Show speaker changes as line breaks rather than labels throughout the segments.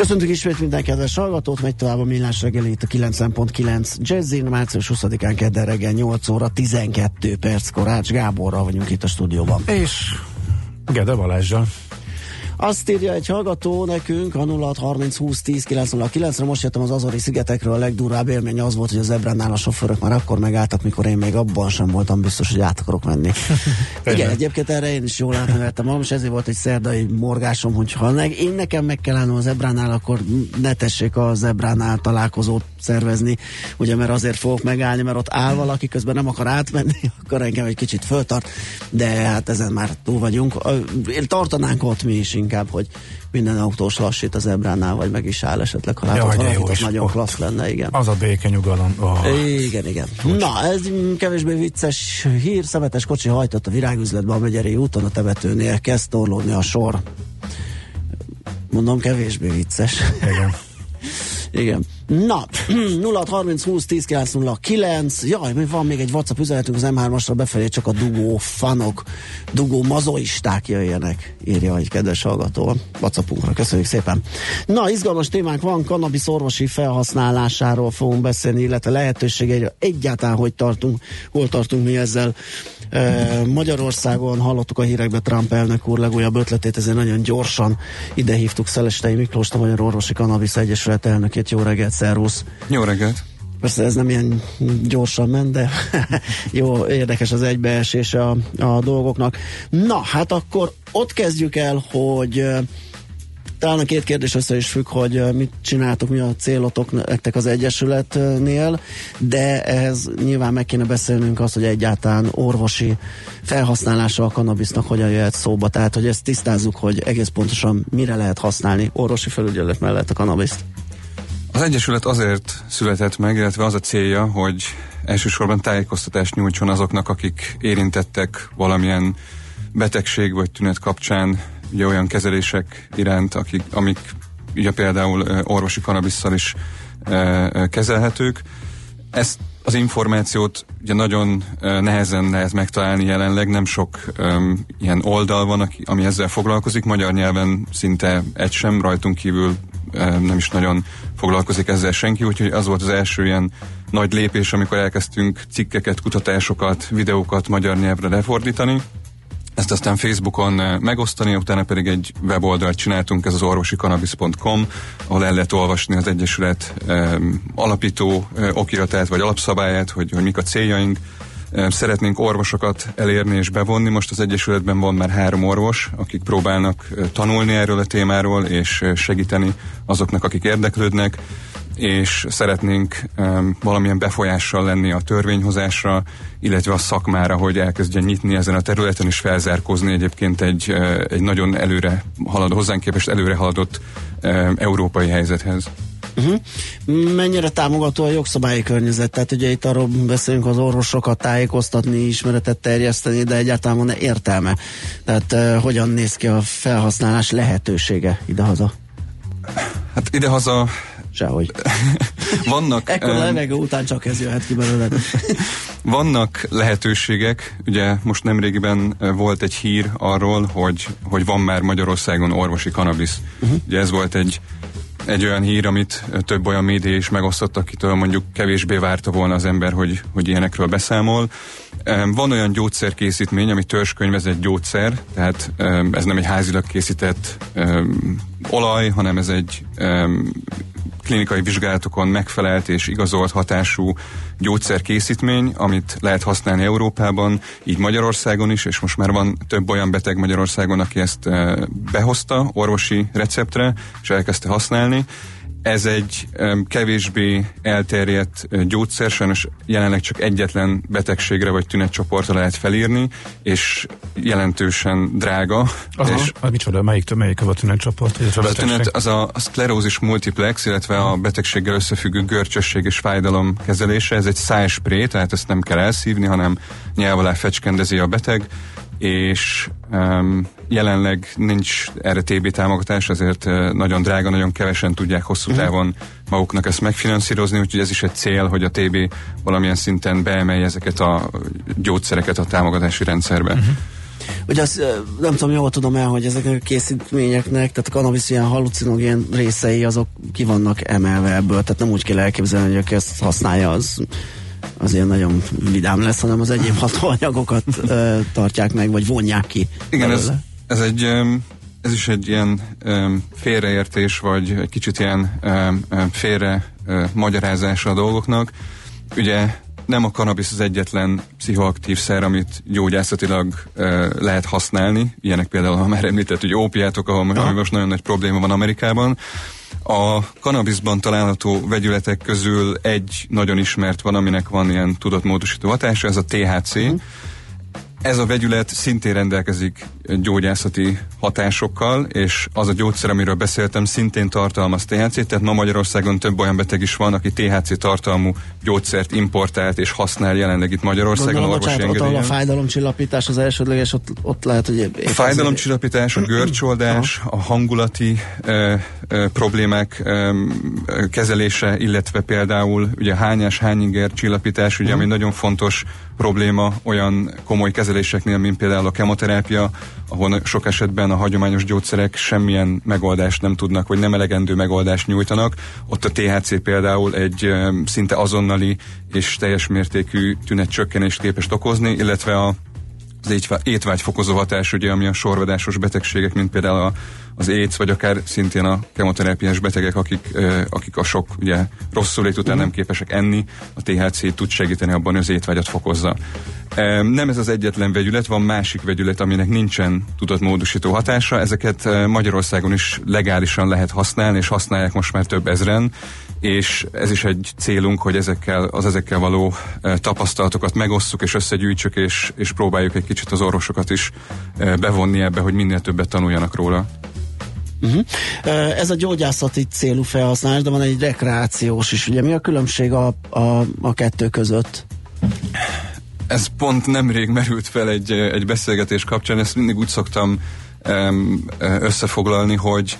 Köszöntük ismét minden kedves hallgatót, megy tovább a millás reggeli itt a 90.9 Jazzin, március 20-án kedden reggel 8 óra 12 perc Korács Gáborral vagyunk itt a stúdióban.
És Gede Balázsjal.
Azt írja egy hallgató nekünk a 0630 20 10 909 re most jöttem az Azori szigetekről, a legdurvább élmény az volt, hogy az Ebránál a sofőrök már akkor megálltak, mikor én még abban sem voltam biztos, hogy át akarok menni. Igen, egyébként erre én is jól átnevettem és ezért volt egy szerdai morgásom, hogy ha ne, én nekem meg kell állnom az Ebránál, akkor ne tessék az Ebránál találkozót szervezni, ugye mert azért fogok megállni, mert ott áll valaki, közben nem akar átmenni, akkor engem egy kicsit föltart, de hát ezen már túl vagyunk. Tartanánk ott mi is inkább, hogy minden autós lassít az ebránál, vagy meg is áll esetleg, ha látod valakit, az nagyon ott. klassz lenne, igen.
Az a béke nyugalom.
Oh. Igen, igen. Úgy. Na, ez kevésbé vicces hír, szemetes kocsi hajtott a virágüzletbe a Megyeri úton, a temetőnél kezd torlódni a sor. Mondom, kevésbé vicces.
Igen.
Igen. Na, 0 30 20 10 909. Jaj, mi van még egy WhatsApp üzenetünk az M3-asra befelé, csak a dugó fanok, dugó mazoisták jöjjenek, írja egy kedves hallgató WhatsAppunkra. Köszönjük szépen. Na, izgalmas témánk van, kannabisz orvosi felhasználásáról fogunk beszélni, illetve lehetőségeiről egyáltalán hogy tartunk, hol tartunk mi ezzel. Magyarországon hallottuk a hírekbe Trump elnök úr legújabb ötletét, ezért nagyon gyorsan ide hívtuk Szelestei Miklós, a Magyar Orvosi Kannabisz Egyesület elnökét. Jó reggelt! szervusz!
Jó reggelt!
Persze ez nem ilyen gyorsan ment, de jó, érdekes az egybeesés a, a dolgoknak. Na, hát akkor ott kezdjük el, hogy talán a két kérdés össze is függ, hogy mit csináltok, mi a célotok nektek az Egyesületnél, de ehhez nyilván meg kéne beszélnünk azt, hogy egyáltalán orvosi felhasználása a kanabisznak hogyan jöhet szóba. Tehát, hogy ezt tisztázzuk, hogy egész pontosan mire lehet használni orvosi felügyelet mellett a kanabiszt.
Az Egyesület azért született meg, illetve az a célja, hogy elsősorban tájékoztatást nyújtson azoknak, akik érintettek valamilyen betegség vagy tünet kapcsán ugye olyan kezelések iránt, akik, amik ugye például orvosi kanabisszal is kezelhetők. Ezt az információt ugye nagyon nehezen lehet megtalálni jelenleg, nem sok um, ilyen oldal van, aki, ami ezzel foglalkozik, magyar nyelven szinte egy sem, rajtunk kívül nem is nagyon foglalkozik ezzel senki, úgyhogy az volt az első ilyen nagy lépés, amikor elkezdtünk cikkeket, kutatásokat, videókat magyar nyelvre lefordítani. Ezt aztán Facebookon megosztani, utána pedig egy weboldalt csináltunk, ez az orvosikanabisz.com, ahol el lehet olvasni az Egyesület um, alapító uh, okiratát vagy alapszabályát, hogy, hogy mik a céljaink, Szeretnénk orvosokat elérni és bevonni. Most az Egyesületben van már három orvos, akik próbálnak tanulni erről a témáról, és segíteni azoknak, akik érdeklődnek és szeretnénk valamilyen befolyással lenni a törvényhozásra, illetve a szakmára, hogy elkezdjen nyitni ezen a területen, és felzárkózni egyébként egy, uh, egy nagyon előre haladó, hozzánk képest előre haladott európai helyzethez.
Uh-huh. Mennyire támogató a jogszabályi környezet? Tehát ugye itt arról beszélünk az orvosokat tájékoztatni, ismeretet terjeszteni, de egyáltalán van értelme? Tehát uh, hogyan néz ki a felhasználás lehetősége idehaza?
Hát idehaza
Sehogy.
Vannak...
Ekkor um, levegő után csak ez jöhet ki belőle.
vannak lehetőségek, ugye most nemrégiben volt egy hír arról, hogy, hogy van már Magyarországon orvosi kanabisz. Uh-huh. Ugye ez volt egy egy olyan hír, amit több olyan média is megosztott, akitől mondjuk kevésbé várta volna az ember, hogy, hogy ilyenekről beszámol. Van olyan gyógyszerkészítmény, ami törzskönyv, egy gyógyszer, tehát ez nem egy házilag készített olaj, hanem ez egy klinikai vizsgálatokon megfelelt és igazolt hatású gyógyszerkészítmény, amit lehet használni Európában, így Magyarországon is, és most már van több olyan beteg Magyarországon, aki ezt behozta orvosi receptre, és elkezdte használni. Ez egy kevésbé elterjedt gyógyszer, sajnos jelenleg csak egyetlen betegségre vagy tünetcsoportra lehet felírni, és jelentősen drága.
Aha,
és
hát micsoda, melyik, melyik a tünetcsoport?
A, a tünet az a, a szklerózis multiplex, illetve a betegséggel összefüggő görcsösség és fájdalom kezelése. Ez egy szájspré, tehát ezt nem kell elszívni, hanem nyelv alá fecskendezi a beteg, és um, jelenleg nincs erre TB támogatás, azért uh, nagyon drága, nagyon kevesen tudják hosszú mhm. távon maguknak ezt megfinanszírozni, úgyhogy ez is egy cél, hogy a TB valamilyen szinten beemelje ezeket a gyógyszereket a támogatási rendszerbe. Uh-huh.
Ugye azt nem tudom, jól tudom el, hogy ezeknek a készítményeknek, tehát a kanabisz ilyen halucinogén részei, azok ki vannak emelve ebből, tehát nem úgy kell elképzelni, hogy aki ezt használja, az az ilyen nagyon vidám lesz, hanem az egyéb hatóanyagokat ö, tartják meg, vagy vonják ki.
Igen, ez, ez egy ez is egy ilyen félreértés, vagy egy kicsit ilyen félre magyarázása a dolgoknak. Ugye nem a kanabisz az egyetlen pszichoaktív szer, amit gyógyászatilag lehet használni. Ilyenek például, ha már említett, hogy ópiátok, ahol ja. most nagyon nagy probléma van Amerikában. A kanabiszban található vegyületek közül egy nagyon ismert van, aminek van ilyen tudatmódosító hatása, ez a THC. Uh-huh. Ez a vegyület szintén rendelkezik gyógyászati hatásokkal, és az a gyógyszer, amiről beszéltem, szintén tartalmaz THC-t, tehát ma Magyarországon több olyan beteg is van, aki THC tartalmú gyógyszert importált és használ jelenleg itt Magyarországon
Gondolom, orvosi bocsánat, engedélyen. a fájdalomcsillapítás az elsődleges, ott, ott lehet, hogy...
A fájdalomcsillapítás, a görcsoldás, a hangulati ö, ö, problémák ö, kezelése, illetve például ugye hányás, hányinger csillapítás, ugye, ami nagyon fontos probléma olyan komoly kezeléseknél, mint például a kemoterápia, ahol sok esetben a hagyományos gyógyszerek semmilyen megoldást nem tudnak, vagy nem elegendő megoldást nyújtanak. Ott a THC például egy szinte azonnali és teljes mértékű tünetcsökkenést képes okozni, illetve a az étvágyfokozó hatás, ugye, ami a sorvadásos betegségek, mint például a, az AIDS, vagy akár szintén a kemoterápiás betegek, akik, akik a sok ugye, rosszul lét után nem képesek enni, a THC tud segíteni abban, hogy az étvágyat fokozza. Nem ez az egyetlen vegyület, van másik vegyület, aminek nincsen tudatmódosító hatása. Ezeket Magyarországon is legálisan lehet használni, és használják most már több ezren, és ez is egy célunk, hogy ezekkel, az ezekkel való tapasztalatokat megosszuk, és összegyűjtsük, és, és próbáljuk egy kicsit az orvosokat is bevonni ebbe, hogy minél többet tanuljanak róla.
Uh-huh. Ez a gyógyászati célú felhasználás, de van egy rekreációs is. Ugye mi a különbség a, a, a kettő között?
Ez pont nemrég merült fel egy, egy beszélgetés kapcsán, ezt mindig úgy szoktam összefoglalni, hogy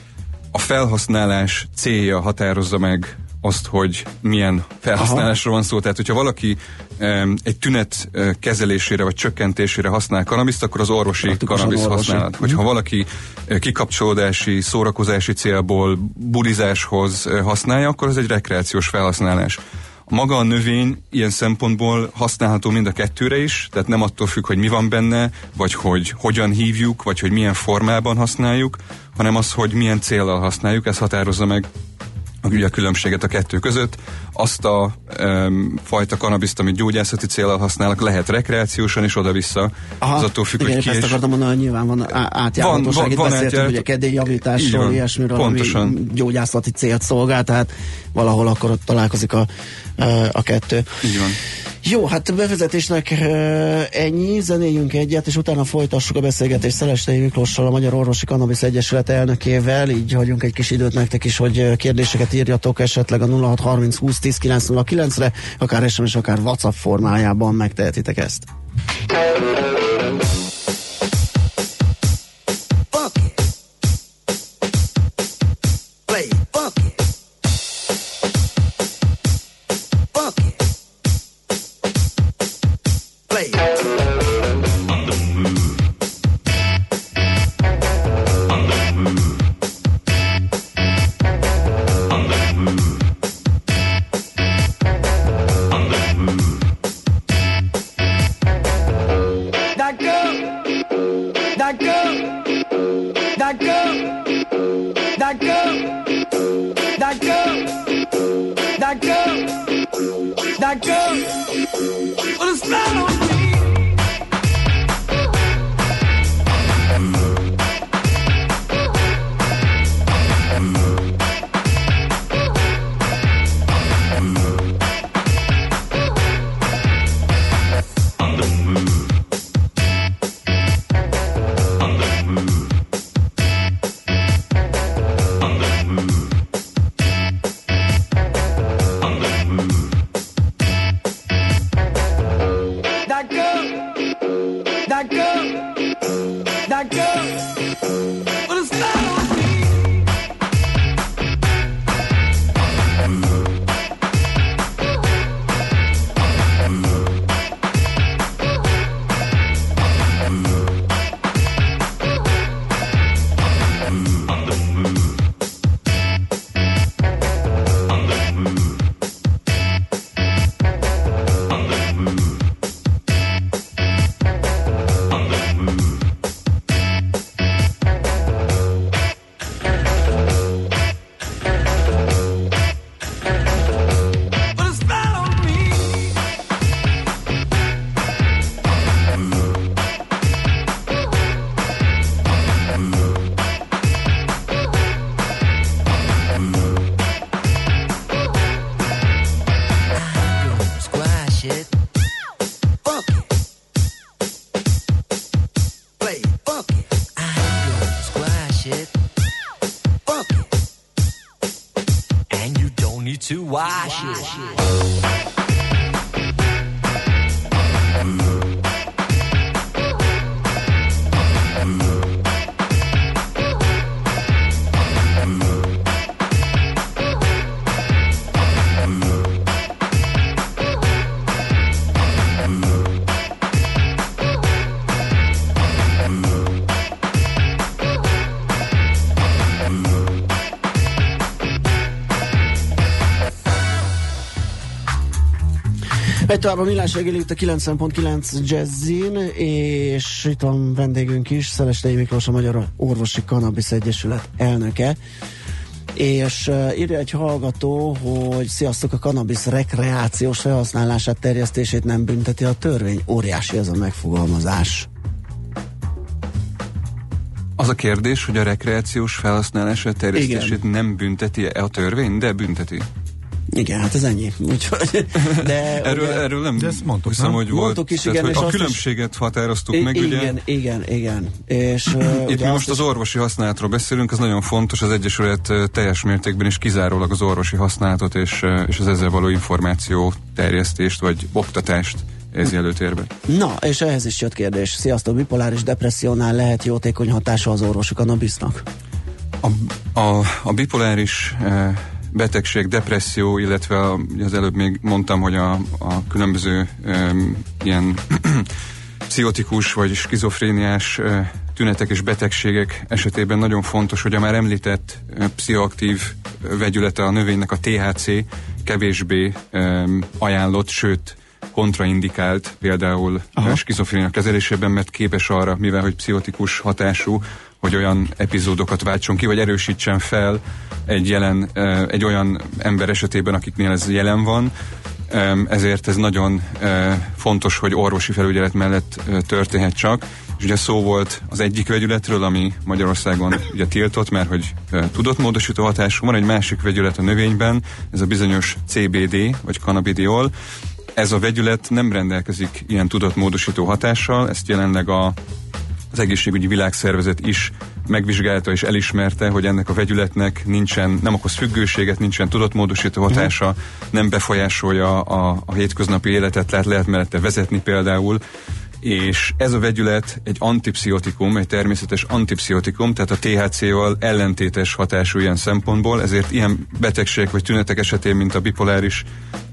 a felhasználás célja határozza meg azt, hogy milyen felhasználásról van szó. Tehát, hogyha valaki um, egy tünet uh, kezelésére vagy csökkentésére használ kanabiszt, akkor az orvosi kanabisz használat. Hogyha valaki uh, kikapcsolódási, szórakozási célból bulizáshoz uh, használja, akkor ez egy rekreációs felhasználás. Maga a növény ilyen szempontból használható mind a kettőre is, tehát nem attól függ, hogy mi van benne, vagy hogy hogyan hívjuk, vagy hogy milyen formában használjuk, hanem az, hogy milyen célral használjuk, ez határozza meg ugye a különbséget a kettő között. Azt a um, fajta kanabiszt, amit gyógyászati célral használnak, lehet rekreációsan is oda-vissza.
Aha, az attól függ, igen, hogy ki ezt akartam mondani, hogy nyilván van átjárhatóság. Itt van, beszéltünk, átjárt... ugye kedélyjavításról, ilyesmiről, pontosan. ami gyógyászati célt szolgál, tehát valahol akkor ott találkozik a, a kettő.
Így van.
Jó, hát bevezetésnek ennyi, zenéjünk egyet, és utána folytassuk a beszélgetést Szelestei Miklóssal, a Magyar Orvosi Cannabis Egyesület elnökével, így hagyunk egy kis időt nektek is, hogy kérdéseket írjatok esetleg a 0630 20 10 909-re, akár SMS, akár WhatsApp formájában megtehetitek ezt. play. Egy tovább a millás reggeli itt a 90.9 Jazzin, és itt van vendégünk is, Szelestei Miklós, a Magyar Orvosi Cannabis Egyesület elnöke. És uh, írja egy hallgató, hogy sziasztok, a cannabis rekreációs felhasználását, terjesztését nem bünteti a törvény. Óriási ez a megfogalmazás.
Az a kérdés, hogy a rekreációs felhasználását, terjesztését Igen. nem bünteti -e a törvény, de bünteti.
Igen, hát ez ennyi. Úgyhogy,
de, erről, ugye, erről nem
de ezt mondtuk,
hiszem,
nem?
hogy volt.
Mondtuk is, igen,
tehát,
és
a különbséget is, határoztuk meg,
igen,
ugye?
Igen, igen, igen. És,
Itt mi most is, az orvosi használatról beszélünk, ez nagyon fontos, az Egyesület teljes mértékben is kizárólag az orvosi használatot és, és az ezzel való információ terjesztést, vagy oktatást ez előtérbe.
Na, és ehhez is jött kérdés. Sziasztok, bipoláris depressziónál lehet jótékony hatása az orvosi kanabisznak?
A, a, a bipoláris eh, betegség, depresszió, illetve az előbb még mondtam, hogy a, a különböző um, ilyen pszichotikus vagy skizofréniás uh, tünetek és betegségek esetében nagyon fontos, hogy a már említett uh, pszichoaktív vegyülete a növénynek a THC kevésbé um, ajánlott, sőt kontraindikált például Aha. skizofrénia kezelésében, mert képes arra, mivel hogy pszichotikus hatású, hogy olyan epizódokat váltson ki, vagy erősítsen fel egy, jelen, egy olyan ember esetében, akiknél ez jelen van, ezért ez nagyon fontos, hogy orvosi felügyelet mellett történhet csak. És ugye szó volt az egyik vegyületről, ami Magyarországon ugye tiltott, mert hogy tudott módosító hatású. Van egy másik vegyület a növényben, ez a bizonyos CBD, vagy cannabidiol. Ez a vegyület nem rendelkezik ilyen tudatmódosító hatással, ezt jelenleg a az egészségügyi világszervezet is megvizsgálta és elismerte, hogy ennek a vegyületnek nincsen, nem okoz függőséget, nincsen tudatmódosító hatása, nem befolyásolja a, a hétköznapi életet, lehet, lehet mellette vezetni például, és ez a vegyület egy antipszichotikum, egy természetes antipszichotikum, tehát a THC-val ellentétes hatású ilyen szempontból, ezért ilyen betegségek vagy tünetek esetén, mint a bipoláris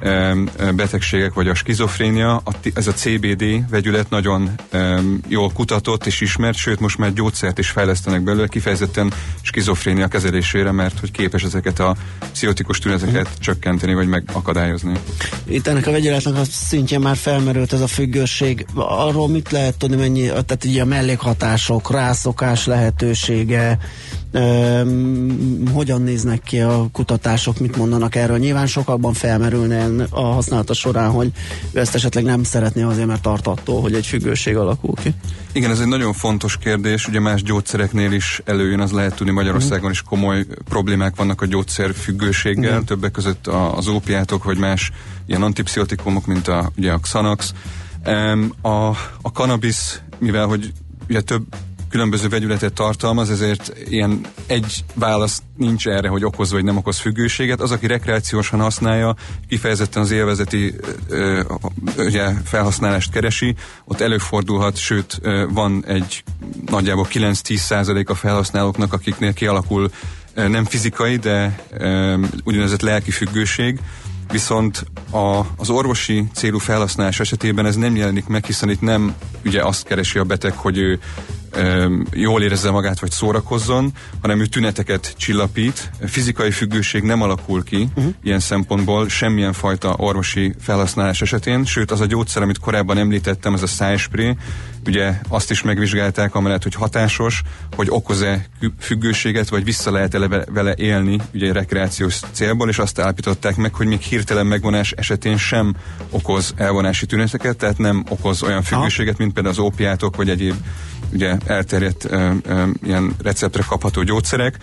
um, betegségek vagy a skizofrénia, a, ez a CBD vegyület nagyon um, jól kutatott és ismert, sőt most már gyógyszert is fejlesztenek belőle, kifejezetten skizofrénia kezelésére, mert hogy képes ezeket a pszichotikus tüneteket mm. csökkenteni vagy megakadályozni.
Itt ennek a vegyületnek a szintjén már felmerült ez a függőség. Arról arról mit lehet tudni, mennyi, tehát ugye a mellékhatások, rászokás lehetősége, um, hogyan néznek ki a kutatások, mit mondanak erről. Nyilván sokakban felmerülne a használata során, hogy ő ezt esetleg nem szeretné azért, mert tart attól, hogy egy függőség alakul ki.
Igen, ez egy nagyon fontos kérdés, ugye más gyógyszereknél is előjön, az lehet tudni Magyarországon is komoly problémák vannak a gyógyszerfüggőséggel, Igen. többek között az ópiátok, vagy más ilyen antipszichotikumok, mint a, ugye a Xanax, a, a cannabis, mivel hogy ugye több különböző vegyületet tartalmaz, ezért ilyen egy válasz nincs erre, hogy okoz vagy nem okoz függőséget. Az, aki rekreációsan használja, kifejezetten az élvezeti ö, ugye, felhasználást keresi, ott előfordulhat, sőt van egy nagyjából 9-10 százalék a felhasználóknak, akiknél kialakul nem fizikai, de ö, úgynevezett lelki függőség, viszont a, az orvosi célú felhasználás esetében ez nem jelenik meg, hiszen itt nem ugye azt keresi a beteg, hogy ő jól érezze magát, vagy szórakozzon, hanem ő tüneteket csillapít. Fizikai függőség nem alakul ki uh-huh. ilyen szempontból semmilyen fajta orvosi felhasználás esetén, sőt az a gyógyszer, amit korábban említettem, ez a szájspré, ugye azt is megvizsgálták, amellett, hogy hatásos, hogy okoz-e függőséget, vagy vissza lehet-e vele élni, ugye rekreációs célból, és azt állapították meg, hogy még hirtelen megvonás esetén sem okoz elvonási tüneteket, tehát nem okoz olyan függőséget, mint például az ópiátok, vagy egyéb ugye elterjedt ö, ö, ilyen receptre kapható gyógyszerek.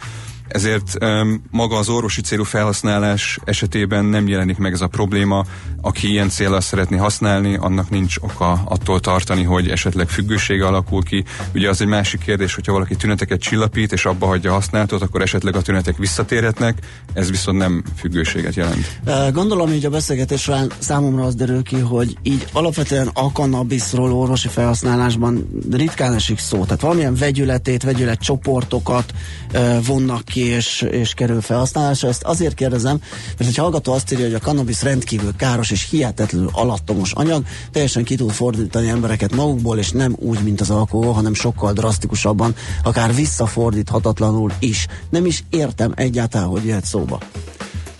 Ezért um, maga az orvosi célú felhasználás esetében nem jelenik meg ez a probléma. Aki ilyen célra szeretné használni, annak nincs oka attól tartani, hogy esetleg függősége alakul ki. Ugye az egy másik kérdés, hogyha valaki tüneteket csillapít és abba hagyja használatot, akkor esetleg a tünetek visszatérhetnek, ez viszont nem függőséget jelent.
Gondolom, hogy a beszélgetés számomra az derül ki, hogy így alapvetően a kannabiszról orvosi felhasználásban ritkán esik szó. Tehát valamilyen vegyületét, vegyület csoportokat vonnak ki és, és kerül felhasználásra. Ezt azért kérdezem, mert egy hallgató azt írja, hogy a kannabisz rendkívül káros és hihetetlenül alattomos anyag, teljesen ki tud fordítani embereket magukból, és nem úgy, mint az alkohol, hanem sokkal drasztikusabban, akár visszafordíthatatlanul is. Nem is értem egyáltalán, hogy jöhet szóba.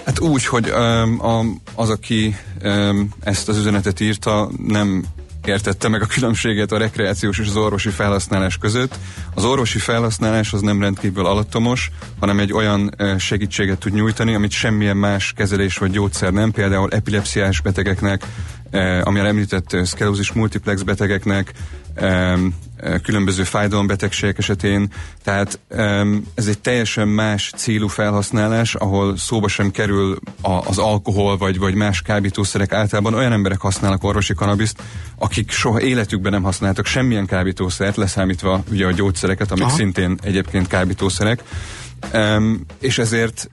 Hát úgy, hogy um, az, aki um, ezt az üzenetet írta, nem értette meg a különbséget a rekreációs és az orvosi felhasználás között. Az orvosi felhasználás az nem rendkívül alattomos, hanem egy olyan segítséget tud nyújtani, amit semmilyen más kezelés vagy gyógyszer nem, például epilepsziás betegeknek, ami említett szkelózis multiplex betegeknek, különböző fájdalombetegségek esetén, tehát ez egy teljesen más célú felhasználás, ahol szóba sem kerül az alkohol vagy, vagy más kábítószerek. Általában olyan emberek használnak orvosi kanabiszt, akik soha életükben nem használtak semmilyen kábítószert, leszámítva ugye a gyógyszereket, amik Aha. szintén egyébként kábítószerek, és ezért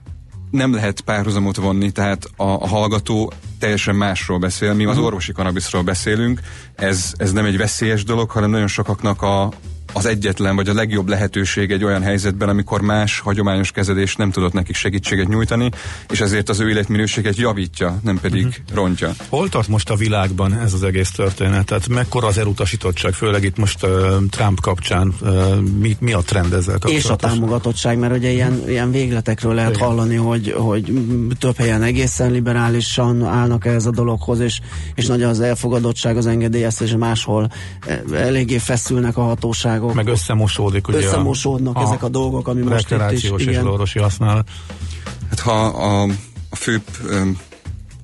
nem lehet párhuzamot vonni, tehát a, a hallgató teljesen másról beszél. Mi az mhm. orvosi kanabiszról beszélünk, ez, ez nem egy veszélyes dolog, hanem nagyon sokaknak a, az egyetlen vagy a legjobb lehetőség egy olyan helyzetben, amikor más hagyományos kezelés nem tudott nekik segítséget nyújtani, és ezért az ő életminőséget javítja, nem pedig uh-huh. rontja.
Hol tart most a világban ez az egész történet? Tehát mekkora az elutasítottság, főleg itt most uh, Trump kapcsán, uh, mi, mi a trend ezzel kapcsolatban?
És a támogatottság, mert ugye ilyen, ilyen végletekről lehet Igen. hallani, hogy, hogy több helyen egészen liberálisan állnak ehhez a dologhoz, és, és nagy az elfogadottság, az engedélyeztés, máshol eléggé feszülnek a hatóság országok.
Meg összemosódik ugye
Összemosódnak a, ezek a dolgok, ami most itt is.
és igen. orvosi használat.
Hát ha a, a főbb um,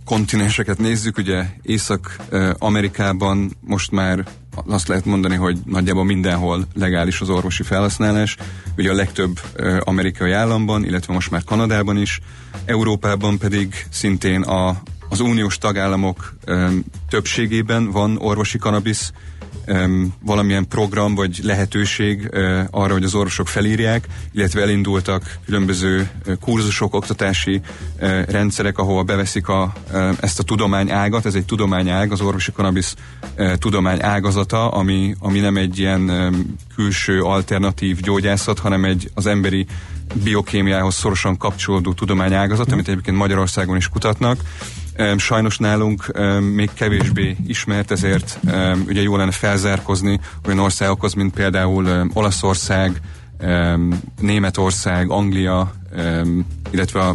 kontinenseket nézzük, ugye Észak-Amerikában most már azt lehet mondani, hogy nagyjából mindenhol legális az orvosi felhasználás, ugye a legtöbb amerikai államban, illetve most már Kanadában is, Európában pedig szintén a, az uniós tagállamok többségében van orvosi kanabisz, valamilyen program vagy lehetőség arra, hogy az orvosok felírják, illetve elindultak különböző kurzusok, oktatási rendszerek, ahova beveszik a, ezt a tudományágat, ez egy tudományág, az orvosi kanabisz tudomány ágazata, ami, ami nem egy ilyen külső alternatív gyógyászat, hanem egy az emberi biokémiához szorosan kapcsolódó tudományágazat, amit egyébként Magyarországon is kutatnak, Sajnos nálunk még kevésbé ismert, ezért ugye jó lenne felzárkozni olyan országokhoz, mint például Olaszország, Németország, Anglia, illetve a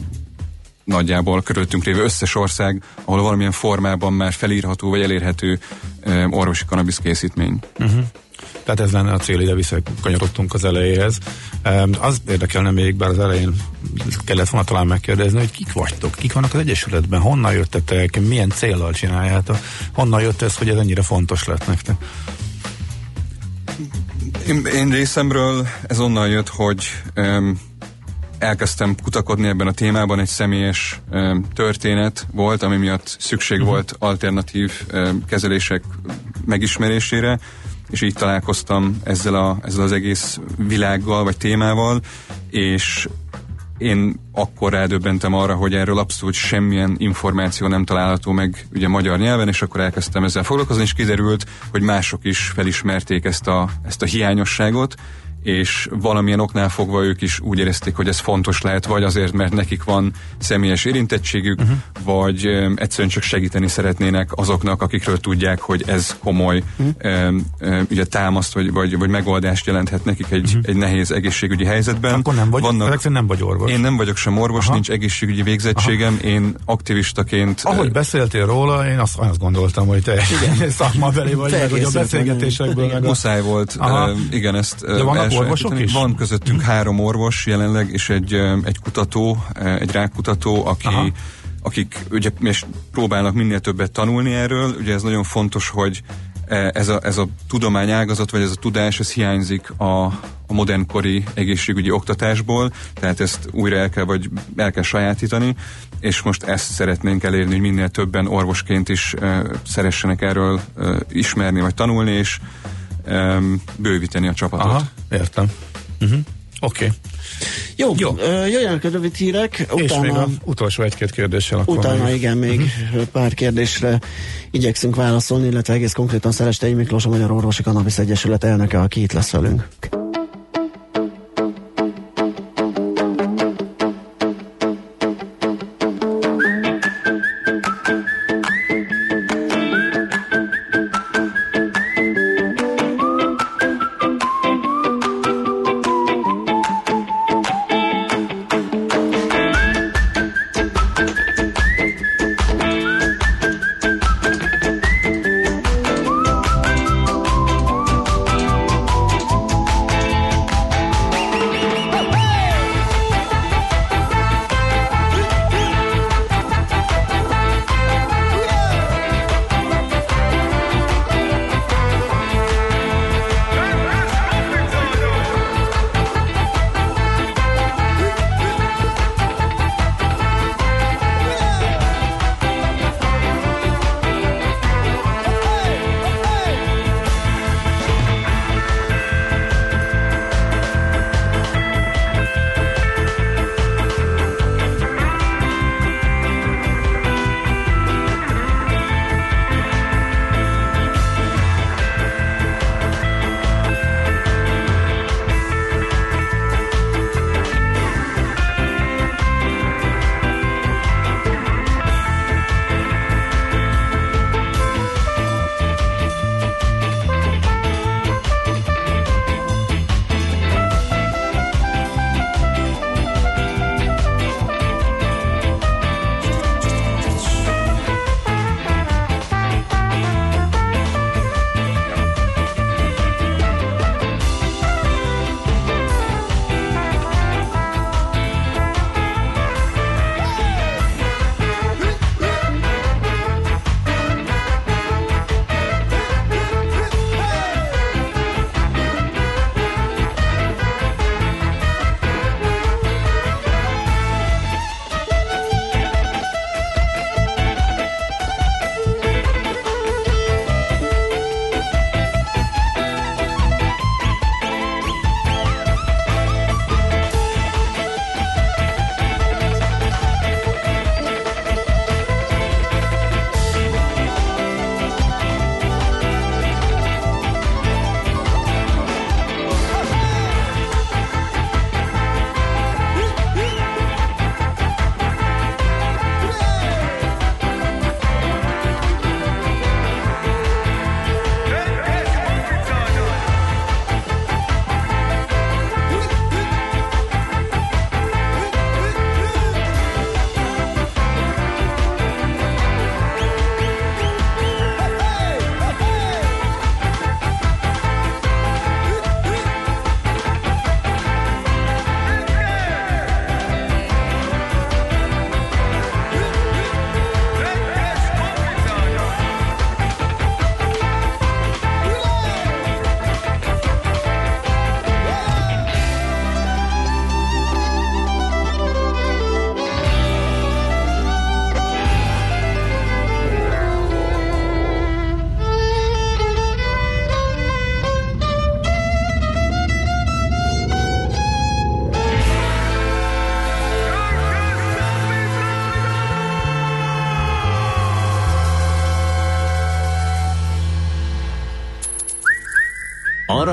nagyjából körülöttünk lévő összes ország, ahol valamilyen formában már felírható vagy elérhető orvosi kanabisz készítmény. Uh-huh.
Tehát ez lenne a cél, ide visszakanyarodtunk az elejéhez. Az érdekelne még, bár az elején kellett volna talán megkérdezni, hogy kik vagytok, kik vannak az Egyesületben, honnan jöttetek, milyen célral csináljátok, honnan jött ez, hogy ez ennyire fontos lett nektek?
Én, én részemről ez onnan jött, hogy um, elkezdtem kutakodni ebben a témában, egy személyes um, történet volt, ami miatt szükség uh-huh. volt alternatív um, kezelések megismerésére és így találkoztam ezzel, a, ezzel az egész világgal, vagy témával, és én akkor rádöbbentem arra, hogy erről abszolút semmilyen információ nem található meg ugye magyar nyelven, és akkor elkezdtem ezzel foglalkozni, és kiderült, hogy mások is felismerték ezt a, ezt a hiányosságot, és valamilyen oknál fogva ők is úgy érezték, hogy ez fontos lehet, vagy azért, mert nekik van személyes érintettségük, uh-huh. vagy um, egyszerűen csak segíteni szeretnének azoknak, akikről tudják, hogy ez komoly uh-huh. um, um, ugye támaszt, vagy, vagy, vagy megoldást jelenthet nekik egy, uh-huh. egy nehéz egészségügyi helyzetben.
Akkor nem vagy, Vannak, nem vagy orvos.
Én nem vagyok sem orvos, Aha. nincs egészségügyi végzettségem, Aha. én aktivistaként...
Ahogy beszéltél róla, én azt, azt gondoltam, hogy te szakmabeli vagy, meg, hogy a beszélgetésekből. Meg
a... Muszáj volt, uh, igen, ezt
De vannak orvosok is?
Van közöttünk három orvos jelenleg, és egy, egy kutató, egy rákkutató, aki Aha akik ugye és próbálnak minél többet tanulni erről. Ugye ez nagyon fontos, hogy ez a, ez a tudományágazat, vagy ez a tudás, ez hiányzik a, a modernkori egészségügyi oktatásból, tehát ezt újra el kell, vagy el kell sajátítani, és most ezt szeretnénk elérni, hogy minél többen orvosként is e, szeressenek erről e, ismerni, vagy tanulni, és bővíteni a csapatot. Aha,
értem. Uh-huh. Oké. Okay.
Jó, Jó. jöjjenek a rövid hírek.
Utána, és még a utolsó egy-két kérdéssel. Akkor
utána még. igen, még uh-huh. pár kérdésre igyekszünk válaszolni, illetve egész konkrétan Szerestei Miklós, a Magyar Orvosi Kanabisz Egyesület elnöke, aki itt lesz velünk.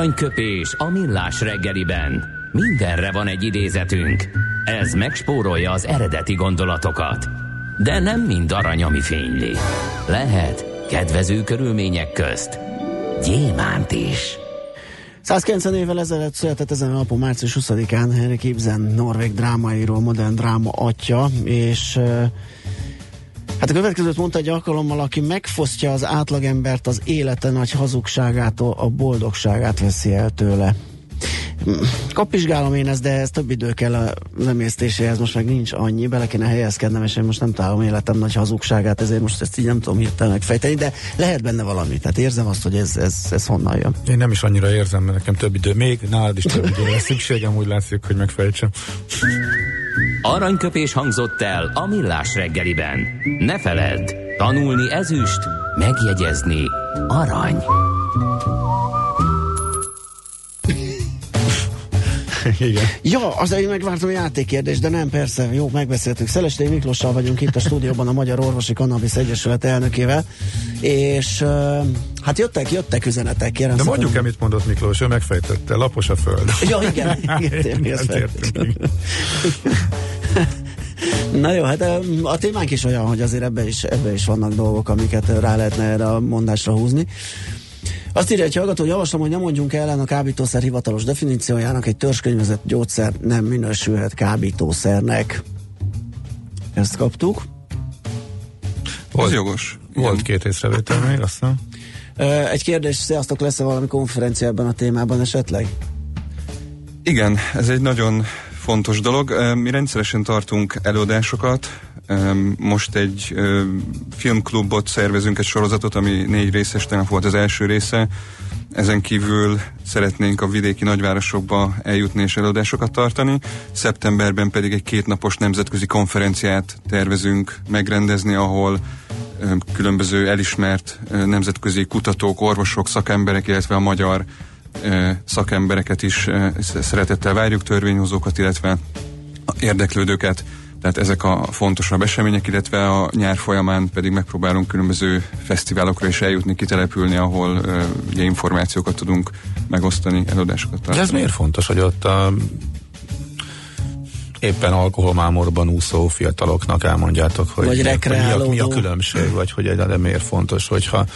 Aranyköpés a millás reggeliben. Mindenre van egy idézetünk. Ez megspórolja az eredeti gondolatokat. De nem mind arany, ami fényli. Lehet kedvező körülmények közt gyémánt is.
190 évvel ezelőtt született ezen a napon március 20-án Henrik Ibsen, norvég drámaíró, modern dráma atya, és Hát a következőt mondta egy alkalommal, aki megfosztja az átlagembert az élete nagy hazugságától, a boldogságát veszi el tőle. Kapizsgálom én ezt, de ez több idő kell a lemésztéséhez, most meg nincs annyi, bele kéne helyezkednem, és én most nem találom életem nagy hazugságát, ezért most ezt így nem tudom hirtelen megfejteni, de lehet benne valami, tehát érzem azt, hogy ez, ez, ez honnan jön.
Én nem is annyira érzem, mert nekem több idő, még nálad is több idő lesz szükségem, úgy látszik, hogy megfejtsem.
Aranyköpés hangzott el a millás reggeliben. Ne feledd, tanulni ezüst, megjegyezni arany.
Igen.
Ja, az én megvártam a játékkérdés, de nem, persze, jó, megbeszéltük. Szelesté Miklossal vagyunk itt a stúdióban a Magyar Orvosi Kannabisz Egyesület elnökével, és hát jöttek, jöttek üzenetek, kérem.
De mondjuk el, mit mondott Miklós, ő megfejtette, lapos a föld.
Ja, igen, igen, igen, igen Na jó, hát a témánk is olyan, hogy azért ebbe is, ebbe is vannak dolgok, amiket rá lehetne erre a mondásra húzni. Azt írja egy hallgató, javaslom, hogy nem mondjunk ellen a kábítószer hivatalos definíciójának, egy törzskönyvezett gyógyszer nem minősülhet kábítószernek. Ezt kaptuk.
Volt, Ez jogos.
Volt Igen. két észrevétel még, azt hiszem.
Egy kérdés, sziasztok, lesz-e valami konferencia ebben a témában esetleg?
Igen, ez egy nagyon fontos dolog. Mi rendszeresen tartunk előadásokat, most egy filmklubot szervezünk, egy sorozatot, ami négy részes, tegnap volt az első része. Ezen kívül szeretnénk a vidéki nagyvárosokba eljutni és előadásokat tartani. Szeptemberben pedig egy kétnapos nemzetközi konferenciát tervezünk megrendezni, ahol különböző elismert nemzetközi kutatók, orvosok, szakemberek, illetve a magyar szakembereket is szeretettel várjuk, törvényhozókat, illetve érdeklődőket tehát ezek a fontosabb események, illetve a nyár folyamán pedig megpróbálunk különböző fesztiválokra is eljutni, kitelepülni, ahol uh, ugye információkat tudunk megosztani, előadásokat tartani.
De ez miért fontos, hogy ott a éppen alkoholmámorban úszó fiataloknak elmondjátok, hogy,
vagy
mi, a, mi a különbség, vagy hogy egyáltalán miért fontos, hogyha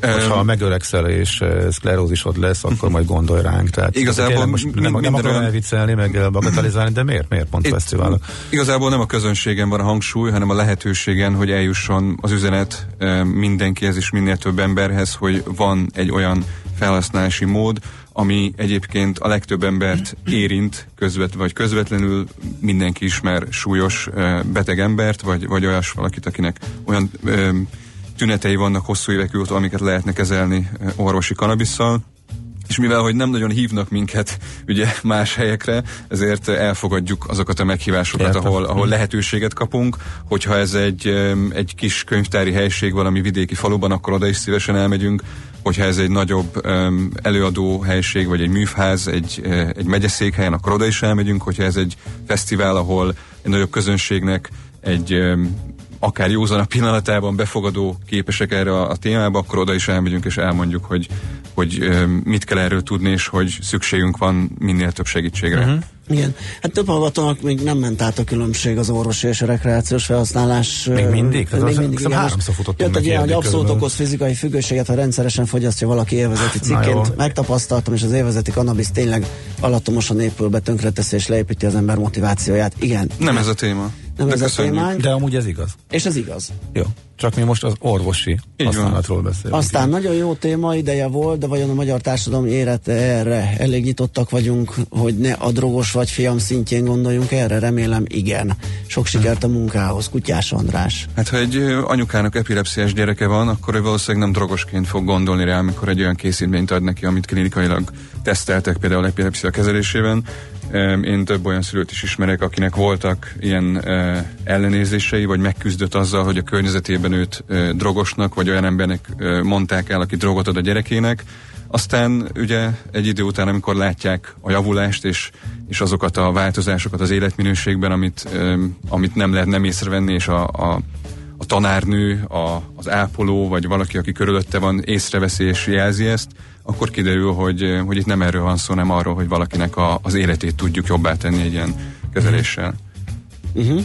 Hogyha megöregszel és eh, szklerózisod lesz, akkor majd gondolj ránk. Tehát
igazából
most nem, nem
akarom
olyan... elviccelni, meg bagatelizálni, de miért? Miért pont fesztiválok?
Igazából nem a közönségen van a hangsúly, hanem a lehetőségen, hogy eljusson az üzenet eh, mindenkihez és minél több emberhez, hogy van egy olyan felhasználási mód, ami egyébként a legtöbb embert érint, közvet, vagy közvetlenül mindenki ismer súlyos eh, beteg embert, vagy, vagy olyas valakit, akinek olyan tünetei vannak hosszú évek óta, amiket lehetne kezelni orvosi kanabisszal. És mivel, hogy nem nagyon hívnak minket ugye más helyekre, ezért elfogadjuk azokat a meghívásokat, ahol, ahol mhm. lehetőséget kapunk. Hogyha ez egy, egy kis könyvtári helység valami vidéki faluban, akkor oda is szívesen elmegyünk. Hogyha ez egy nagyobb um, előadó helység, vagy egy műfház, egy, egy megyeszékhelyen, akkor oda is elmegyünk. Hogyha ez egy fesztivál, ahol egy nagyobb közönségnek egy um, akár józan a pillanatában befogadó képesek erre a, a témába, akkor oda is elmegyünk és elmondjuk, hogy, hogy mit kell erről tudni, és hogy szükségünk van minél több segítségre. Uh-huh.
Igen. Hát több hallgatónak még nem ment át a különbség az orvosi és a rekreációs felhasználás.
Még mindig? Tehát
még az, mindig, igen.
Háromszor futottam
Jött egy ilyen, hogy abszolút okoz fizikai függőséget, ha rendszeresen fogyasztja valaki élvezeti cikként. Megtapasztaltam, és az élvezeti kannabisz tényleg alattomosan épül be, tönkreteszi és leépíti az ember motivációját. Igen.
Nem ez a téma.
Nem
de
ez a témánk.
De amúgy ez igaz.
És ez igaz.
Jó. Csak mi most az orvosi Így használatról beszélünk.
Aztán nagyon jó téma ideje volt, de vajon a magyar társadalom érete erre? Elég nyitottak vagyunk, hogy ne a drogos vagy fiam szintjén gondoljunk erre? Remélem igen. Sok sikert a munkához. Kutyás András.
Hát ha egy anyukának epilepsziás gyereke van, akkor ő valószínűleg nem drogosként fog gondolni rá, amikor egy olyan készítményt ad neki, amit klinikailag teszteltek például epilepszia kezelésében. Én több olyan szülőt is ismerek, akinek voltak ilyen ellenérzései, vagy megküzdött azzal, hogy a környezetében őt drogosnak, vagy olyan embernek mondták el, aki drogot ad a gyerekének. Aztán ugye egy idő után, amikor látják a javulást, és, és azokat a változásokat az életminőségben, amit, amit nem lehet nem észrevenni, és a, a, a tanárnő, a, az ápoló, vagy valaki, aki körülötte van, észreveszi és jelzi ezt, akkor kiderül, hogy, hogy itt nem erről van szó, hanem arról, hogy valakinek a, az életét tudjuk jobbá tenni egy ilyen kezeléssel.
Uh-huh.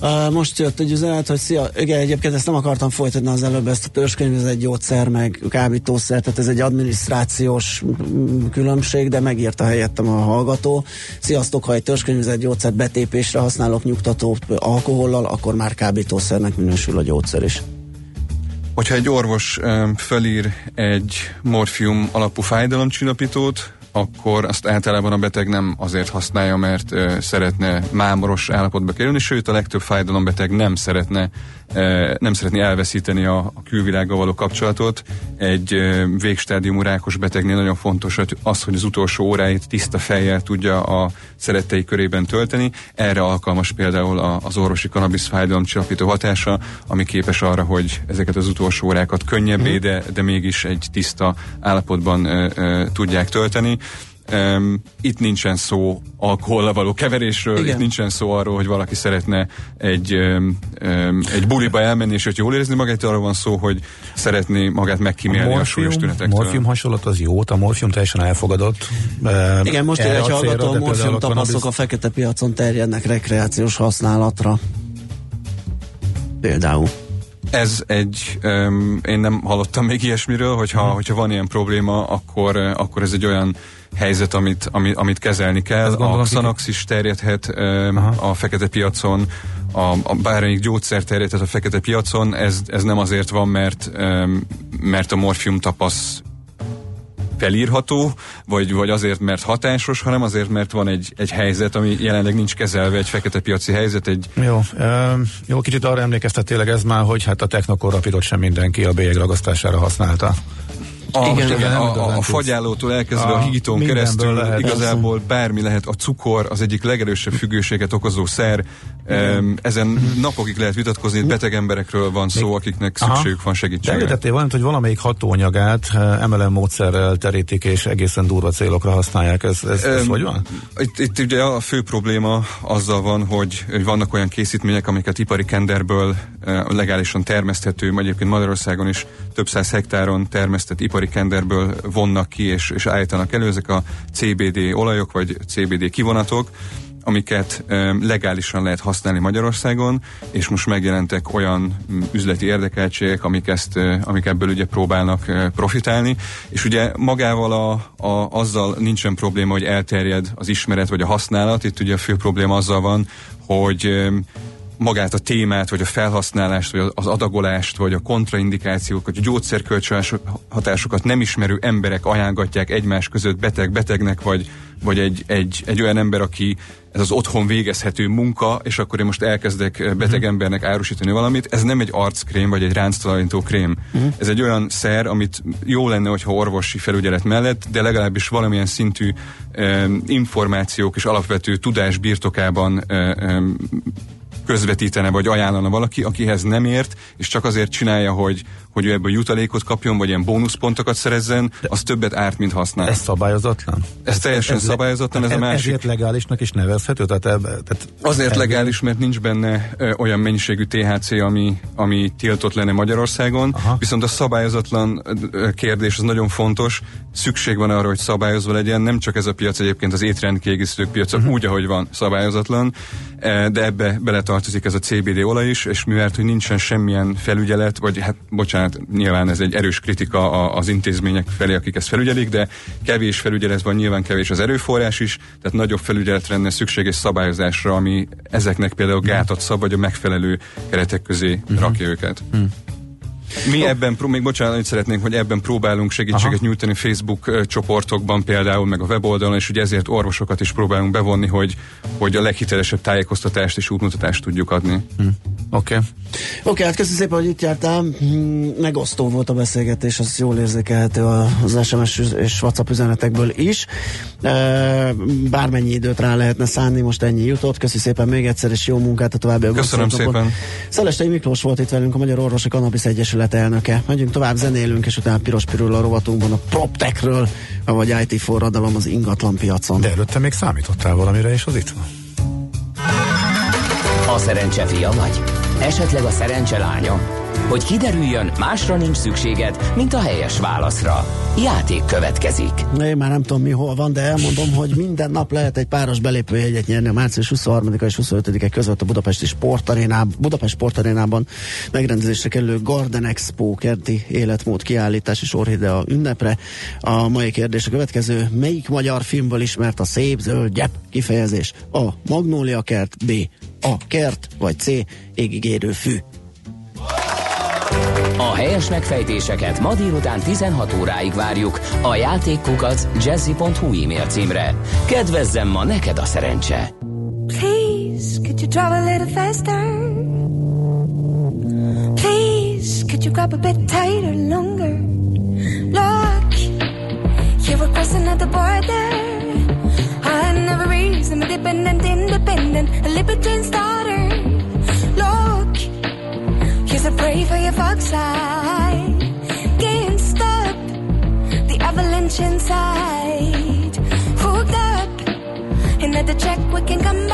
Uh, most jött egy üzenet, hogy szia, igen, egyébként ezt nem akartam folytatni az előbb, ezt a törzskönyv, ez egy gyógyszer, meg kábítószer, tehát ez egy adminisztrációs mm, különbség, de megírta helyettem a hallgató. Sziasztok, ha egy törzskönyvezett gyógyszert betépésre használok nyugtató alkohollal, akkor már kábítószernek minősül a gyógyszer is.
Hogyha egy orvos um, fölír egy morfium alapú fájdalomcsillapítót, akkor azt általában a beteg nem azért használja, mert szeretne mámoros állapotba kerülni, sőt a legtöbb fájdalombeteg nem szeretne nem szeretné elveszíteni a, a külvilággal való kapcsolatot. Egy végstádiumú rákos betegnél nagyon fontos hogy az, hogy az utolsó óráit tiszta fejjel tudja a szerettei körében tölteni. Erre alkalmas például az orvosi kanabisz fájdalomcsillapító hatása, ami képes arra, hogy ezeket az utolsó órákat könnyebbé, mhm. de, de mégis egy tiszta állapotban ö, ö, tudják tölteni. Um, itt nincsen szó alkohollal való keverésről, Igen. itt nincsen szó arról, hogy valaki szeretne egy, um, um, egy buliba elmenni, és hogy jól érezni magát, arról van szó, hogy szeretné magát megkímélni a, morfium, a súlyos tünetektől.
morfium hasonlat az jó, a morfium teljesen elfogadott.
Igen, most egy hallgató, a morfium tapasztok a fekete piacon terjednek rekreációs használatra. Például.
Ez egy, um, én nem hallottam még ilyesmiről, hogyha, hmm. hogyha van ilyen probléma, akkor, akkor ez egy olyan helyzet, amit, amit, amit kezelni kell. A Xanax is terjedhet um, a fekete piacon, a, a bármelyik gyógyszer terjedhet a fekete piacon, ez, ez nem azért van, mert, um, mert a morfium tapasz felírható, vagy, vagy azért, mert hatásos, hanem azért, mert van egy, egy helyzet, ami jelenleg nincs kezelve, egy fekete piaci helyzet. Egy...
Jó, e, jó, kicsit arra emlékeztet tényleg ez már, hogy hát a technokorrapidot sem mindenki a bélyeg ragasztására használta.
A, igen, igen, a, a, fagyálótól elkezdve a, a higítón keresztül lehet, igazából bármi lehet. A cukor az egyik legerősebb függőséget okozó szer. Ezen uh-huh. napokig lehet vitatkozni, uh-huh. beteg emberekről van szó, akiknek aha. szükségük van segítségre.
Említettél valamit, hogy valamelyik hatóanyagát eh, MLM módszerrel terítik, és egészen durva célokra használják. Ez, ez, ez um, hogy van?
Itt, itt ugye a fő probléma azzal van, hogy, hogy vannak olyan készítmények, amiket ipari kenderből uh, legálisan termeszthető, egyébként Magyarországon is több száz hektáron termesztett ipari ipari kenderből vonnak ki és, és állítanak elő, ezek a CBD olajok vagy CBD kivonatok, amiket legálisan lehet használni Magyarországon, és most megjelentek olyan üzleti érdekeltségek, amik, ezt, amik ebből ugye próbálnak profitálni, és ugye magával a, a, azzal nincsen probléma, hogy elterjed az ismeret vagy a használat, itt ugye a fő probléma azzal van, hogy magát a témát, vagy a felhasználást, vagy az adagolást, vagy a kontraindikációkat, a gyógyszerkölcsönös hatásokat nem ismerő emberek ajánlgatják egymás között beteg-betegnek, vagy, vagy egy, egy, egy olyan ember, aki ez az otthon végezhető munka, és akkor én most elkezdek eh, beteg mhm. embernek árusítani valamit. Ez nem egy arckrém, vagy egy ránctalanító krém. Uh-huh. Ez egy olyan szer, amit jó lenne, hogyha orvosi felügyelet mellett, de legalábbis valamilyen szintű eh, információk és alapvető tudás birtokában eh, eh, közvetítene, vagy ajánlana valaki, akihez nem ért, és csak azért csinálja, hogy, hogy ő ebből jutalékot kapjon, vagy ilyen bónuszpontokat szerezzen, az többet árt, mint használ.
Ez szabályozatlan?
Ez, ez teljesen ez, szabályozatlan, ez a másik.
Ezért legálisnak is nevezhető? Tehát, eb, tehát
azért legális, mert nincs benne ö, olyan mennyiségű THC, ami, ami tiltott lenne Magyarországon, Aha. viszont a szabályozatlan kérdés az nagyon fontos, szükség van arra, hogy szabályozva legyen, nem csak ez a piac egyébként az étrendkiegészítők piaca, uh-huh. úgy, ahogy van, szabályozatlan, de ebbe beletartozik ez a CBD olaj is, és mivel hogy nincsen semmilyen felügyelet, vagy hát bocsánat, nyilván ez egy erős kritika az intézmények felé, akik ezt felügyelik, de kevés felügyelet van, nyilván kevés az erőforrás is, tehát nagyobb felügyeletre lenne szükséges szabályozásra, ami ezeknek például gátat szab, vagy a megfelelő keretek közé uh-huh. rakja őket. Uh-huh. Mi oh. ebben, még bocsánat, hogy szeretnénk, hogy ebben próbálunk segítséget Aha. nyújtani Facebook csoportokban például, meg a weboldalon, és ugye ezért orvosokat is próbálunk bevonni, hogy, hogy a leghitelesebb tájékoztatást és útmutatást tudjuk adni.
Hm. Oké. Okay. Oké,
okay, hát köszönöm szépen, hogy itt jártál. Hm, megosztó volt a beszélgetés, az jól érzékelhető az SMS és WhatsApp üzenetekből is. Bármennyi időt rá lehetne szánni, most ennyi jutott. Köszönöm szépen még egyszer, és jó munkát a további
Köszönöm szépen.
Szelestei Miklós volt itt velünk, a Magyar Orvosi Kanabis Egyesület elnöke. Megyünk tovább, zenélünk, és utána piros pirul a rovatunkban a PropTechről, vagy IT forradalom az ingatlan piacon.
De előtte még számítottál valamire, és az itt van.
A szerencse fia vagy? Esetleg a szerencse lánya? Hogy kiderüljön, másra nincs szükséged, mint a helyes válaszra. Játék következik.
Én már nem tudom mi hol van, de elmondom, hogy minden nap lehet egy páros belépőjegyet nyerni a március 23 és 25-e között a Budapesti Sportarénában, Budapest Sportarénában megrendezésre kerülő Garden Expo kerti életmód kiállítás és orhidea ünnepre. A mai kérdés a következő. Melyik magyar filmből ismert a szép zöld gyep kifejezés? A. Magnólia kert, B. A. Kert, vagy C. Égigérő fű.
A helyes megfejtéseket ma délután 16 óráig várjuk a játékkukac jazzy.hu e-mail címre. Kedvezzem ma neked a szerencse!
Please, could you drive a little faster? Please, could you grab a bit tighter, longer? Look, you were crossing at the border. I had never reason, dependent, independent, a libertine's daughter. A pray for your fox eye. Can't stop the avalanche inside. Hooked up, and at the check we can come by.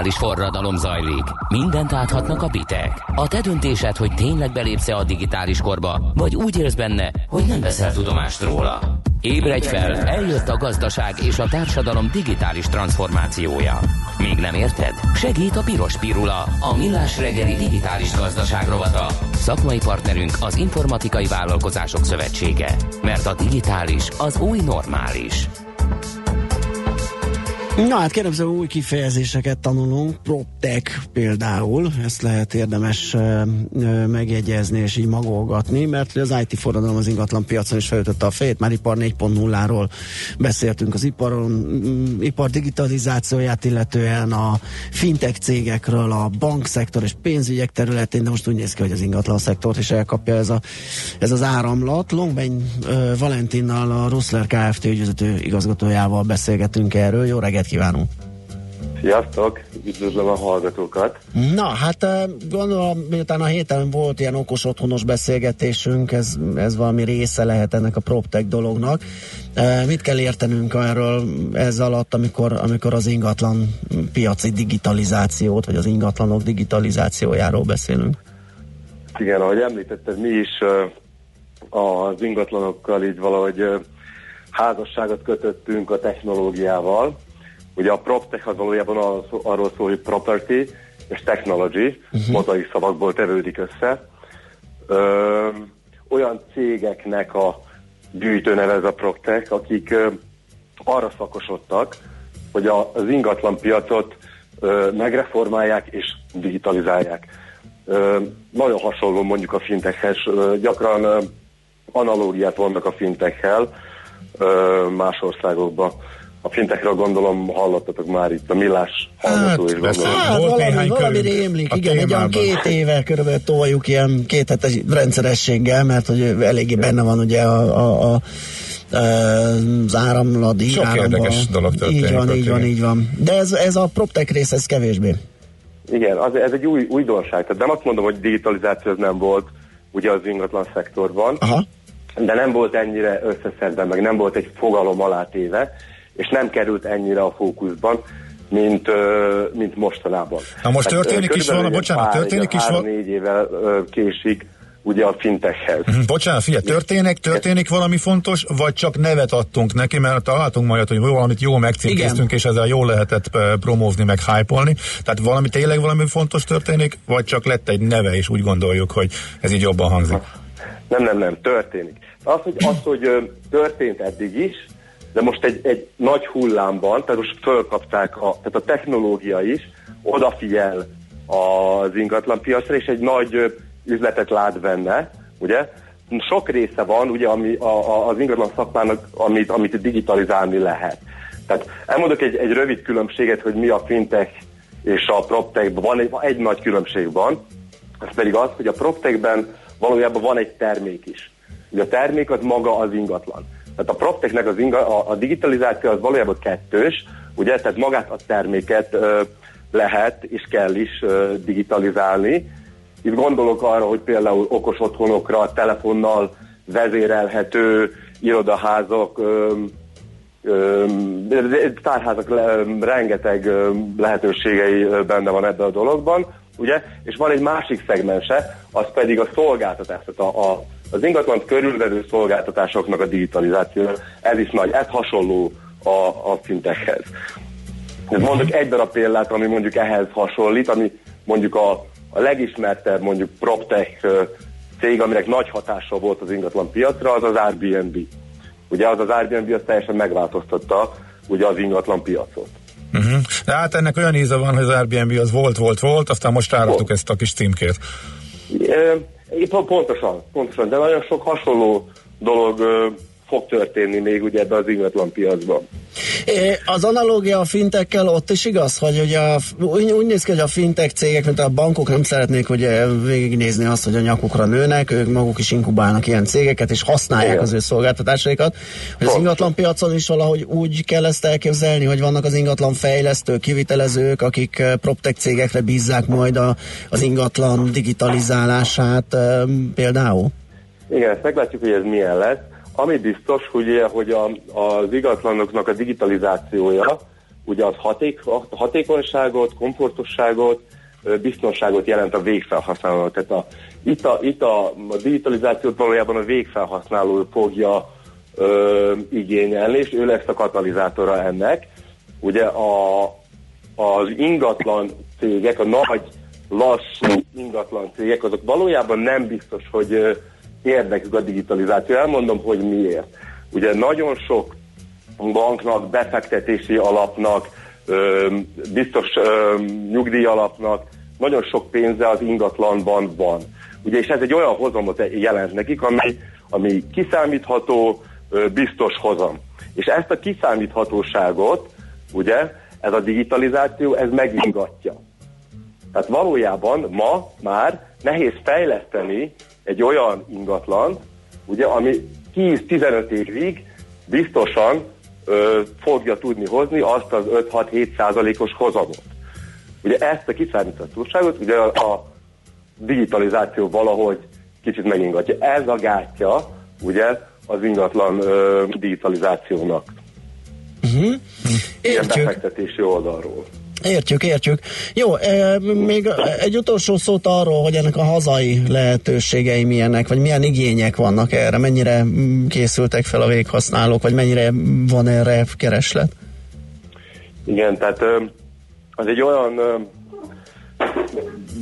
Digitális forradalom zajlik. Mindent áthatnak a bitek. A te döntésed, hogy tényleg belépsz a digitális korba, vagy úgy élsz benne, hogy nem veszel tudomást róla. Ébredj fel, eljött a gazdaság és a társadalom digitális transformációja. Még nem érted? Segít a Piros Pirula, a millás reggeli digitális gazdaság rovata. Szakmai partnerünk az Informatikai Vállalkozások Szövetsége. Mert a digitális az új normális.
Na hát kérem szépen új kifejezéseket tanulunk, PropTech például, ezt lehet érdemes ö, ö, megjegyezni és így magolgatni, mert az IT forradalom az ingatlan piacon is felütötte a fejét, már ipar 4.0-ról beszéltünk az iparon, mm, ipar digitalizációját illetően, a fintech cégekről, a bankszektor és pénzügyek területén, de most úgy néz ki, hogy az ingatlan szektort is elkapja ez, a, ez az áramlat. Longbeny Valentinnal, a Russler Kft. ügyvezető igazgatójával beszélgetünk erről. Jó reggelt kívánunk!
Sziasztok, üdvözlöm a hallgatókat.
Na, hát eh, gondolom, miután a héten volt ilyen okos otthonos beszélgetésünk, ez, ez valami része lehet ennek a PropTech dolognak. Eh, Mit kell értenünk erről ez alatt, amikor, amikor az ingatlan piaci digitalizációt, vagy az ingatlanok digitalizációjáról beszélünk?
Igen, ahogy említetted, mi is ö, az ingatlanokkal így valahogy házasságot kötöttünk a technológiával, Ugye a PropTech az valójában arról szól, hogy property és technology, uh-huh. mozaik szavakból tevődik össze. Ö, olyan cégeknek a gyűjtőneve ez a PropTech, akik ö, arra szakosodtak, hogy a, az ingatlan piacot ö, megreformálják és digitalizálják. Ö, nagyon hasonló mondjuk a fintechhez, gyakran ö, analógiát vannak a fintechel ö, más országokban. A fintekről gondolom hallottatok már itt a millás hallgató is
persze.
gondolom.
Hát
Volt
valami, valami rémlik, igen, egy olyan két éve körülbelül toljuk ilyen két hetes rendszerességgel, mert hogy eléggé benne van ugye a, a, a az áramladi
Sok
áramba.
érdekes dolog történik
Így van, így van, így van. De ez, ez a PropTech rész, ez kevésbé.
Igen, az, ez egy új újdonság. Tehát nem azt mondom, hogy digitalizáció ez nem volt ugye az ingatlan szektorban,
Aha.
de nem volt ennyire összeszedve, meg nem volt egy fogalom alátéve, és nem került ennyire a fókuszban, mint, mint mostanában.
Na most történik is
körülbelül
valami- bocsánat,
pár,
történik is val-
Három-négy évvel késik ugye a fintechhez.
Hm, Bocsánat, figyelj, történik, történik valami fontos, vagy csak nevet adtunk neki, mert találtunk majd, hogy valamit jól megcímkéztünk, és ezzel jól lehetett eh, promózni, meg hype Tehát valami tényleg valami fontos történik, vagy csak lett egy neve, és úgy gondoljuk, hogy ez így jobban hangzik.
Nem, nem, nem, történik. Az, hogy, az, hogy történt eddig is, de most egy, egy nagy hullámban, tehát most fölkapták, a, tehát a technológia is odafigyel az ingatlan piacra, és egy nagy üzletet lát benne, ugye? Sok része van, ugye, ami a, a, az ingatlan szakmának, amit, amit digitalizálni lehet. Tehát elmondok egy, egy rövid különbséget, hogy mi a fintech és a proptechben van egy, egy nagy különbség van, ez pedig az, hogy a proptechben valójában van egy termék is. Ugye a termék az maga az ingatlan. Tehát a proptechnek az inga, a, a digitalizáció az valójában kettős, ugye, tehát magát a terméket ö, lehet és kell is ö, digitalizálni. Itt gondolok arra, hogy például okos otthonokra, telefonnal vezérelhető irodaházak, tárházak rengeteg ö, lehetőségei benne van ebben a dologban, ugye? És van egy másik szegmense, az pedig a szolgáltatás, tehát a, a, az ingatlan körülvevő szolgáltatásoknak a digitalizáció. Ez is nagy, ez hasonló a, a fintechhez. Mondok egy darab példát, ami mondjuk ehhez hasonlít, ami mondjuk a, a legismertebb mondjuk PropTech cég, aminek nagy hatása volt az ingatlan piacra, az az Airbnb. Ugye az az Airbnb az teljesen megváltoztatta ugye az ingatlan piacot.
Uh-huh. De hát ennek olyan íze van, hogy az Airbnb az volt, volt, volt, aztán most ráraktuk ezt a kis címkét.
Pontosan, pontosan, de nagyon sok hasonló dolog fog történni még ugye ebbe az ingatlan piacban.
Az analógia a fintekkel ott is igaz, hogy ugye a, úgy, úgy néz ki, hogy a fintek cégek, mint a bankok nem szeretnék ugye végignézni azt, hogy a nyakukra nőnek, ők maguk is inkubálnak ilyen cégeket, és használják
Igen.
az ő szolgáltatásaikat. Hogy az ingatlan piacon is valahogy úgy kell ezt elképzelni, hogy vannak az ingatlan fejlesztők, kivitelezők, akik eh, proptech cégekre bízzák majd a, az ingatlan digitalizálását eh, például.
Igen, ezt meglátjuk, hogy ez milyen lesz. Ami biztos, ugye, hogy a, az ingatlanoknak a digitalizációja, ugye az haték, hatékonyságot, komfortosságot, biztonságot jelent a végfelhasználónak. Tehát a, itt, a, itt a, a digitalizációt valójában a végfelhasználó fogja ö, igényelni, és ő lesz a katalizátora ennek. Ugye a, az ingatlan cégek, a nagy, lassú ingatlan cégek, azok valójában nem biztos, hogy érdekük a digitalizáció. Elmondom, hogy miért. Ugye nagyon sok banknak, befektetési alapnak, biztos nyugdíj alapnak nagyon sok pénze az ingatlanban van. Ugye, és ez egy olyan hozamot jelent nekik, ami, ami kiszámítható, biztos hozam. És ezt a kiszámíthatóságot, ugye, ez a digitalizáció, ez megingatja. Tehát valójában ma már nehéz fejleszteni egy olyan ingatlan, ugye, ami 10-15 évig biztosan ö, fogja tudni hozni azt az 5-6-7 százalékos hozamot. Ugye ezt a kiszámíthatóságot ugye a, a digitalizáció valahogy kicsit megingatja. Ez a gátja ugye az ingatlan ö, digitalizációnak. Ilyen
Értjük.
befektetési oldalról.
Értjük, értjük. Jó, e, még egy utolsó szót arról, hogy ennek a hazai lehetőségei milyenek, vagy milyen igények vannak erre, mennyire készültek fel a véghasználók, vagy mennyire van erre kereslet?
Igen, tehát az egy olyan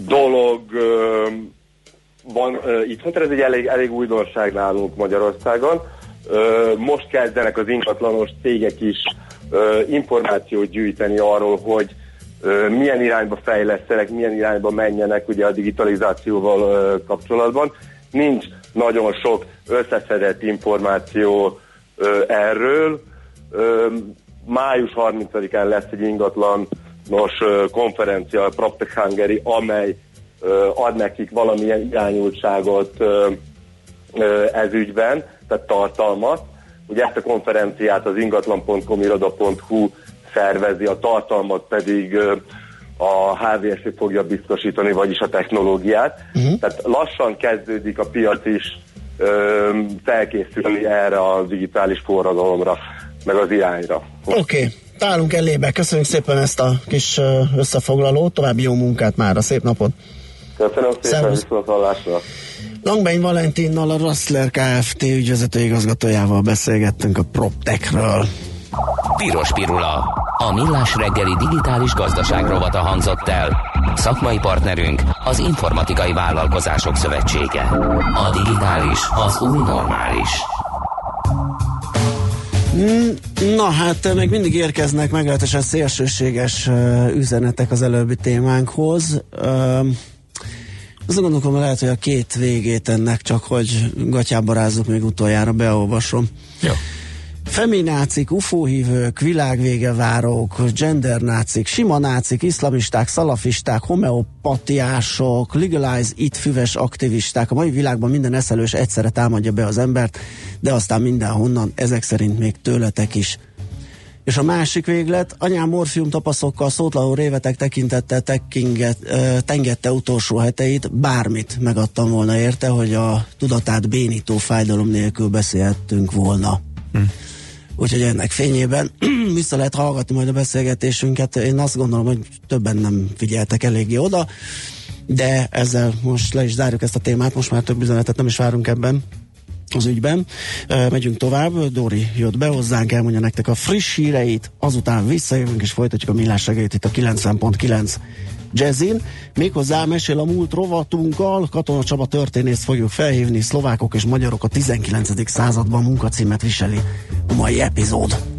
dolog van itthon, tehát ez egy elég, elég újdonság nálunk Magyarországon. Most kezdenek az ingatlanos cégek is információt gyűjteni arról, hogy milyen irányba fejlesztenek, milyen irányba menjenek ugye a digitalizációval kapcsolatban. Nincs nagyon sok összeszedett információ erről. Május 30-án lesz egy ingatlanos konferencia, a PropTech Hungary, amely ad nekik valamilyen irányultságot ez ügyben, tehát tartalmat. Ugye ezt a konferenciát az ingatlan.com iroda.hu szervezi, a tartalmat pedig a HVSC fogja biztosítani, vagyis a technológiát. Uh-huh. Tehát lassan kezdődik a piac is ö, felkészülni erre a digitális forradalomra, meg az irányra.
Oké, okay. Tálunk elébe. Köszönjük szépen ezt a kis összefoglalót. További jó munkát már. A szép napot.
Köszönöm szépen, viszont hallásra.
Langbein Valentinnal, a Rassler Kft. ügyvezető igazgatójával beszélgettünk a PropTechről.
Piros Pirula. A millás reggeli digitális gazdaság rovata hangzott el. Szakmai partnerünk az Informatikai Vállalkozások Szövetsége. A digitális az új normális.
Mm, Na hát még mindig érkeznek meglehetősen szélsőséges uh, üzenetek az előbbi témánkhoz. Uh, azt gondolom, hogy lehet, hogy a két végét ennek csak, hogy gatyába rázzuk még utoljára, beolvasom.
Jó.
Feminácik, ufóhívők, világvége várók, gendernácik, sima nácik, iszlamisták, szalafisták, homeopatiások, legalize it füves aktivisták. A mai világban minden eszelős egyszerre támadja be az embert, de aztán mindenhonnan, ezek szerint még tőletek is. És a másik véglet, anyám morfium tapaszokkal szótlanul révetek tekintettel tekkinget, ö, tengette utolsó heteit, bármit megadtam volna érte, hogy a tudatát bénító fájdalom nélkül beszélhettünk volna. Hm. Úgyhogy ennek fényében vissza lehet hallgatni majd a beszélgetésünket. Én azt gondolom, hogy többen nem figyeltek eléggé oda, de ezzel most le is zárjuk ezt a témát, most már több üzenetet nem is várunk ebben az ügyben. Megyünk tovább, Dóri jött be hozzánk, elmondja nektek a friss híreit, azután visszajövünk és folytatjuk a millás reggelyt itt a 90.9 Jazzin. Méghozzá mesél a múlt rovatunkkal, Katona Csaba történészt fogjuk felhívni, szlovákok és magyarok a 19. században munkacímet viseli a mai epizód.